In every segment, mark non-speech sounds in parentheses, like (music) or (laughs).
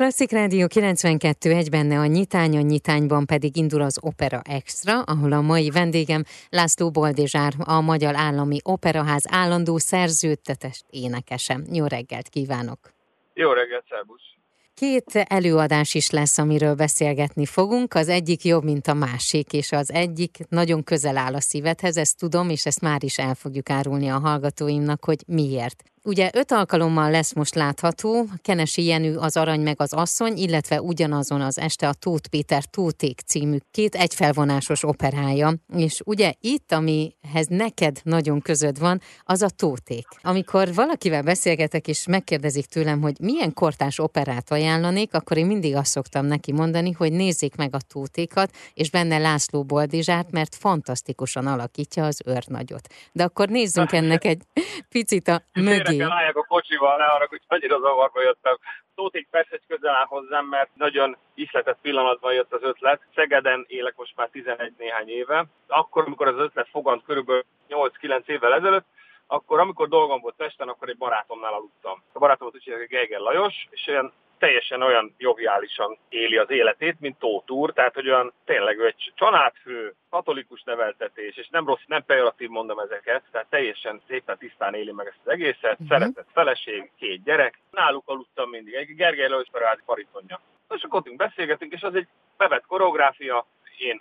Klasszik Rádió 92 egy benne a nyitány, a nyitányban pedig indul az Opera Extra, ahol a mai vendégem László Boldizsár, a Magyar Állami Operaház állandó szerződtetest énekesem. Jó reggelt kívánok! Jó reggelt, szervusz! Két előadás is lesz, amiről beszélgetni fogunk. Az egyik jobb, mint a másik, és az egyik nagyon közel áll a szívedhez, ezt tudom, és ezt már is el fogjuk árulni a hallgatóimnak, hogy miért. Ugye öt alkalommal lesz most látható Kenesi Jenő az Arany meg az Asszony, illetve ugyanazon az este a Tóth Péter Tóték című két egyfelvonásos operája. És ugye itt, amihez neked nagyon közöd van, az a Tóték. Amikor valakivel beszélgetek és megkérdezik tőlem, hogy milyen kortás operát ajánlanék, akkor én mindig azt szoktam neki mondani, hogy nézzék meg a Tótékat, és benne László Boldizsát, mert fantasztikusan alakítja az őrnagyot. De akkor nézzünk ennek egy picit a mögé kell álljak a kocsival, ne arra, hogy annyira zavarba jöttem. Szóték persze, hogy közel áll hozzám, mert nagyon ihletett pillanatban jött az ötlet. Szegeden élek most már 11 néhány éve. Akkor, amikor az ötlet fogant körülbelül 8-9 évvel ezelőtt, akkor amikor dolgom volt Pesten, akkor egy barátomnál aludtam. A barátom volt úgy Geiger Lajos, és olyan teljesen olyan joviálisan éli az életét, mint Tóth úr, tehát hogy olyan tényleg egy családfő, katolikus neveltetés, és nem rossz, nem pejoratív mondom ezeket, tehát teljesen szépen tisztán éli meg ezt az egészet, uh-huh. szeretett feleség, két gyerek, náluk aludtam mindig, egy Gergely Lősperázi paritonja. És akkor ott beszélgetünk, és az egy bevett koreográfia, én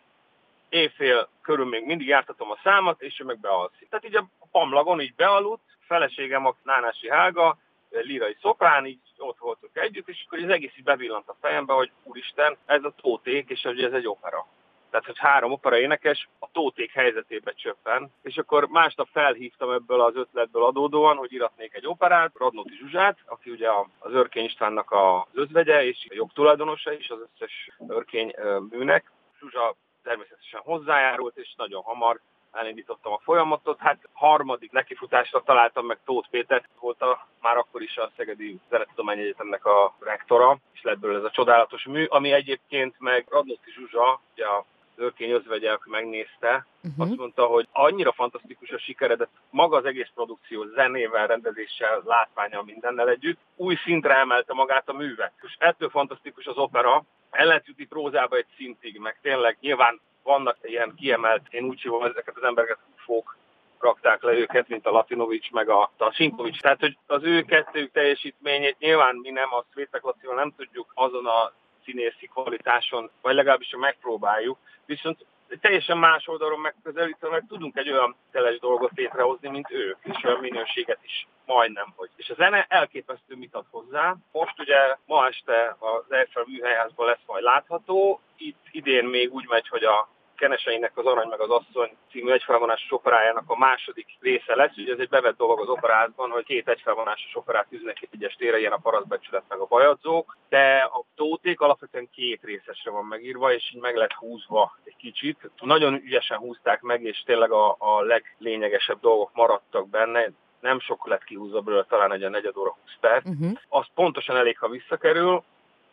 éjfél körül még mindig jártatom a számat, és ő meg bealszik. Tehát így a pamlagon így bealudt, feleségem a Nánási Hága, lirai szoprán, így ott voltunk együtt, és akkor az egész így bevillant a fejembe, hogy úristen, ez a tóték, és hogy ez egy opera. Tehát, hogy három opera énekes a tóték helyzetébe csöppen, és akkor másnap felhívtam ebből az ötletből adódóan, hogy iratnék egy operát, Radnóti Zsuzsát, aki ugye az Örkény Istvánnak az özvegye, és a jogtulajdonosa is az összes örkény műnek. Zsuzsa természetesen hozzájárult, és nagyon hamar elindítottam a folyamatot. Hát harmadik nekifutásra találtam meg Tóth Péter, volt a, már akkor is a Szegedi Zenetudományi Egyetemnek a rektora, és lett belőle ez a csodálatos mű, ami egyébként meg Radnóti Zsuzsa, ugye a Örkény özvegye, aki megnézte, uh-huh. azt mondta, hogy annyira fantasztikus a sikeredet, maga az egész produkció zenével, rendezéssel, látványal, mindennel együtt, új szintre emelte magát a művet. És ettől fantasztikus az opera, el lehet jutni prózába egy szintig, meg tényleg nyilván vannak ilyen kiemelt, én úgy hívom ezeket az embereket, fók rakták le őket, mint a Latinovics meg a, a Sinkovics. Tehát, hogy az ő kettőjük teljesítményét nyilván mi nem, a Svétek Lacival nem tudjuk azon a színészi kvalitáson, vagy legalábbis megpróbáljuk, viszont teljesen más oldalon megközelítve, meg tudunk egy olyan teles dolgot létrehozni, mint ők, és olyan minőséget is majdnem, hogy. És a zene elképesztő mit ad hozzá. Most ugye ma este az Eiffel műhelyházban lesz majd látható. Itt idén még úgy megy, hogy a Keneseinek az Arany meg az Asszony című egyfelvonásos operájának a második része lesz. Ugye ez egy bevett dolog az operázban, hogy két egyfelvonásos operát egy egyes tére, ilyen a parasztbecsület meg a bajadzók, de a tóték alapvetően két részesre van megírva, és így meg lett húzva egy kicsit. Nagyon ügyesen húzták meg, és tényleg a, a leglényegesebb dolgok maradtak benne nem sok lett kihúzva belőle, talán egy a negyed óra 20 perc. Uh-huh. Az pontosan elég, ha visszakerül,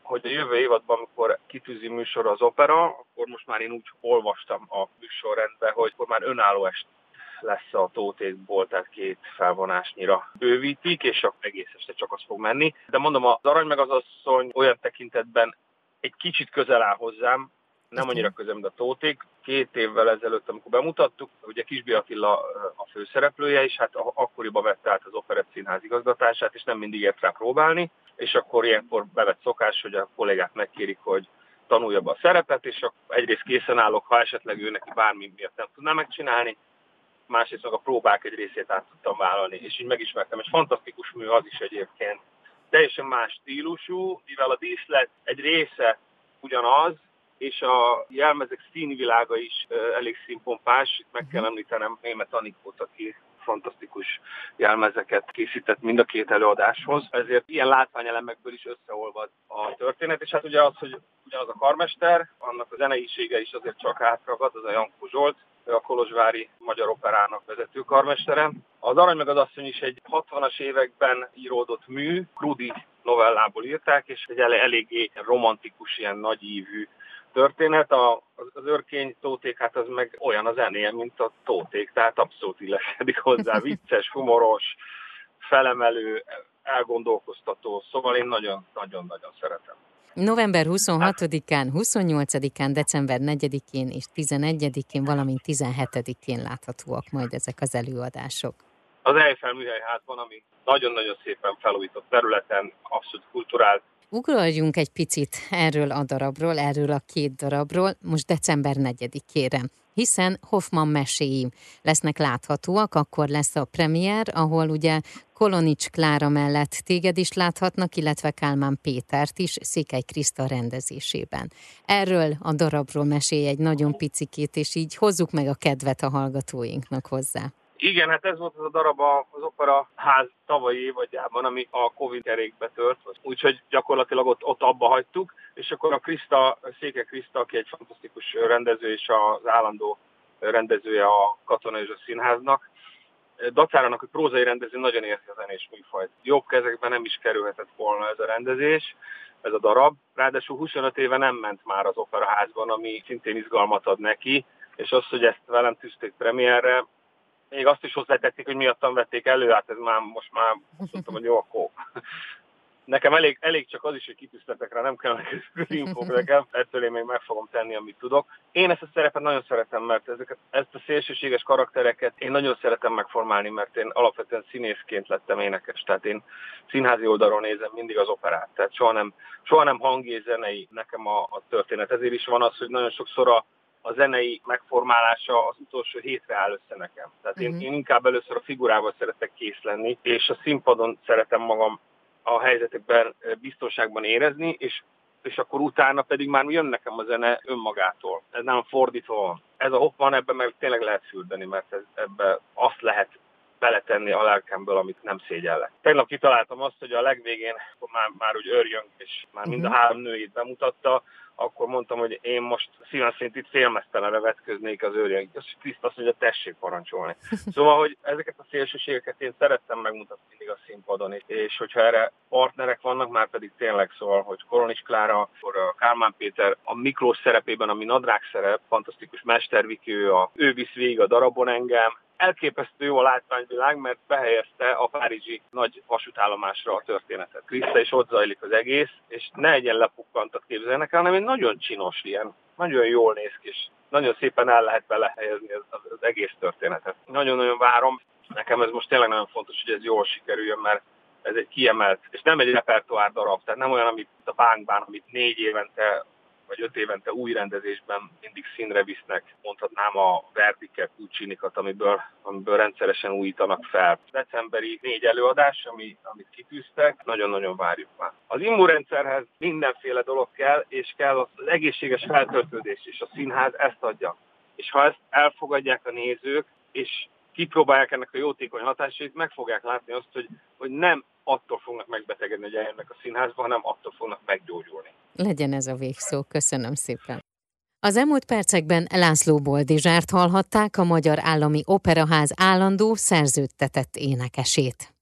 hogy a jövő évadban, amikor kitűzi műsor az opera, akkor most már én úgy olvastam a műsorrendbe, hogy akkor már önálló est lesz a tótékból, tehát két felvonásnyira bővítik, és akkor egész este csak az fog menni. De mondom, az arany meg az asszony olyan tekintetben egy kicsit közel áll hozzám, nem annyira közel, mint a Tóték. Két évvel ezelőtt, amikor bemutattuk, ugye Kisbi Attila a főszereplője, és hát akkoriban vette át az Operett Színház igazgatását, és nem mindig ért rá próbálni, és akkor ilyenkor bevett szokás, hogy a kollégák megkérik, hogy tanulja be a szerepet, és akkor egyrészt készen állok, ha esetleg ő neki bármi miatt nem tudná megcsinálni, másrészt meg a próbák egy részét át tudtam vállalni, és így megismertem. És fantasztikus mű az is egyébként. Teljesen más stílusú, mivel a díszlet egy része ugyanaz, és a jelmezek színvilága is elég színpompás. Itt meg kell mhm. említenem német Anikót, aki fantasztikus jelmezeket készített mind a két előadáshoz, ezért ilyen látványelemekből is összeolvad a történet, és hát ugye az, hogy ugyanaz a karmester, annak a zeneisége is azért csak átragad, az a Jankó Zsolt, ő a Kolozsvári Magyar Operának vezető karmestere. Az Arany meg az Asszony is egy 60-as években íródott mű, Krudi novellából írták, és egy eléggé romantikus, ilyen nagyívű történet, a, az, az örkény tóték, hát az meg olyan a zenéje, mint a tóték, tehát abszolút illeszkedik hozzá, (laughs) vicces, humoros, felemelő, elgondolkoztató, szóval én nagyon-nagyon-nagyon szeretem. November 26-án, 28-án, december 4-én és 11-én, valamint 17-én láthatóak majd ezek az előadások. Az Eiffel Műhelyházban, ami nagyon-nagyon szépen felújított területen, abszolút kulturált, Ugorjunk egy picit erről a darabról, erről a két darabról, most december 4-ére, hiszen Hoffman meséi lesznek láthatóak, akkor lesz a premier, ahol ugye Kolonics Klára mellett téged is láthatnak, illetve Kálmán Pétert is Székely Kriszta rendezésében. Erről a darabról mesélj egy nagyon picikét, és így hozzuk meg a kedvet a hallgatóinknak hozzá. Igen, hát ez volt az a darab az opera ház tavalyi évadjában, ami a Covid kerékbe tört, úgyhogy gyakorlatilag ott, ott abba hagytuk, és akkor a Krista, Széke Krista, aki egy fantasztikus rendező és az állandó rendezője a Katona és a Színháznak, Dacárának, hogy prózai rendező nagyon érzi a zenés műfajt. Jobb kezekben nem is kerülhetett volna ez a rendezés, ez a darab. Ráadásul 25 éve nem ment már az operaházban, ami szintén izgalmat ad neki, és az, hogy ezt velem tűzték premierre, még azt is hozzátették, hogy miattam vették elő, hát ez már most már azt mondtam, hogy jó, akkor nekem elég, elég csak az is, hogy kitűztetek rá, nem kell infók nekem, ettől én még meg fogom tenni, amit tudok. Én ezt a szerepet nagyon szeretem, mert ezeket, ezt a szélsőséges karaktereket én nagyon szeretem megformálni, mert én alapvetően színészként lettem énekes, tehát én színházi oldalról nézem mindig az operát, tehát soha nem, soha nem hangi zenei nekem a, a történet. Ezért is van az, hogy nagyon sokszor a, a zenei megformálása az utolsó hétre áll össze nekem. Tehát uh-huh. én, mhm. én inkább először a figurával szeretek kész lenni, és a színpadon szeretem magam a helyzetekben biztonságban érezni, és és akkor utána pedig már jön nekem a zene önmagától. Ez nem fordítva van. Ez a Hoffman ebben meg tényleg lehet fürdeni, mert ez, ebbe azt lehet beletenni a lelkemből, amit nem szégyellek. Tegnap kitaláltam azt, hogy a legvégén már, már úgy örjön, és már mind a mhm. három nőjét bemutatta, akkor mondtam, hogy én most szívem szerint itt félmeztelenre vetköznék az őrjeink. És Kriszt azt mondja, tessék parancsolni. (laughs) Szóval, hogy ezeket a szélsőségeket én szerettem megmutatni mindig a színpadon, és hogyha erre partnerek vannak, már pedig tényleg szól, hogy Koronis Klára, akkor a Kálmán Péter a Miklós szerepében, ami nadrág szerep, fantasztikus mestervikő, a, ő visz végig a darabon engem, elképesztő jó a látványvilág, mert behelyezte a párizsi nagy vasútállomásra a történetet. Kriszta és ott zajlik az egész, és ne egyen lepukkantat képzelnek el, hanem egy nagyon csinos ilyen, nagyon jól néz ki, és nagyon szépen el lehet belehelyezni az, az, az egész történetet. Nagyon-nagyon várom. Nekem ez most tényleg nagyon fontos, hogy ez jól sikerüljön, mert ez egy kiemelt, és nem egy repertoár darab, tehát nem olyan, amit a bánkban, amit négy évente vagy öt évente új rendezésben mindig színre visznek, mondhatnám a Verdiket, Puccinikat, amiből, amiből rendszeresen újítanak fel. Decemberi négy előadás, ami, amit kitűztek, nagyon-nagyon várjuk már. Az immunrendszerhez mindenféle dolog kell, és kell az egészséges feltöltődés, és a színház ezt adja. És ha ezt elfogadják a nézők, és kipróbálják ennek a jótékony hatásait, meg fogják látni azt, hogy, hogy nem attól fognak megbetegedni, hogy eljönnek a színházba, hanem attól fognak meggyógyulni. Legyen ez a végszó. Köszönöm szépen. Az elmúlt percekben László Boldizsárt hallhatták a Magyar Állami Operaház állandó szerződtetett énekesét.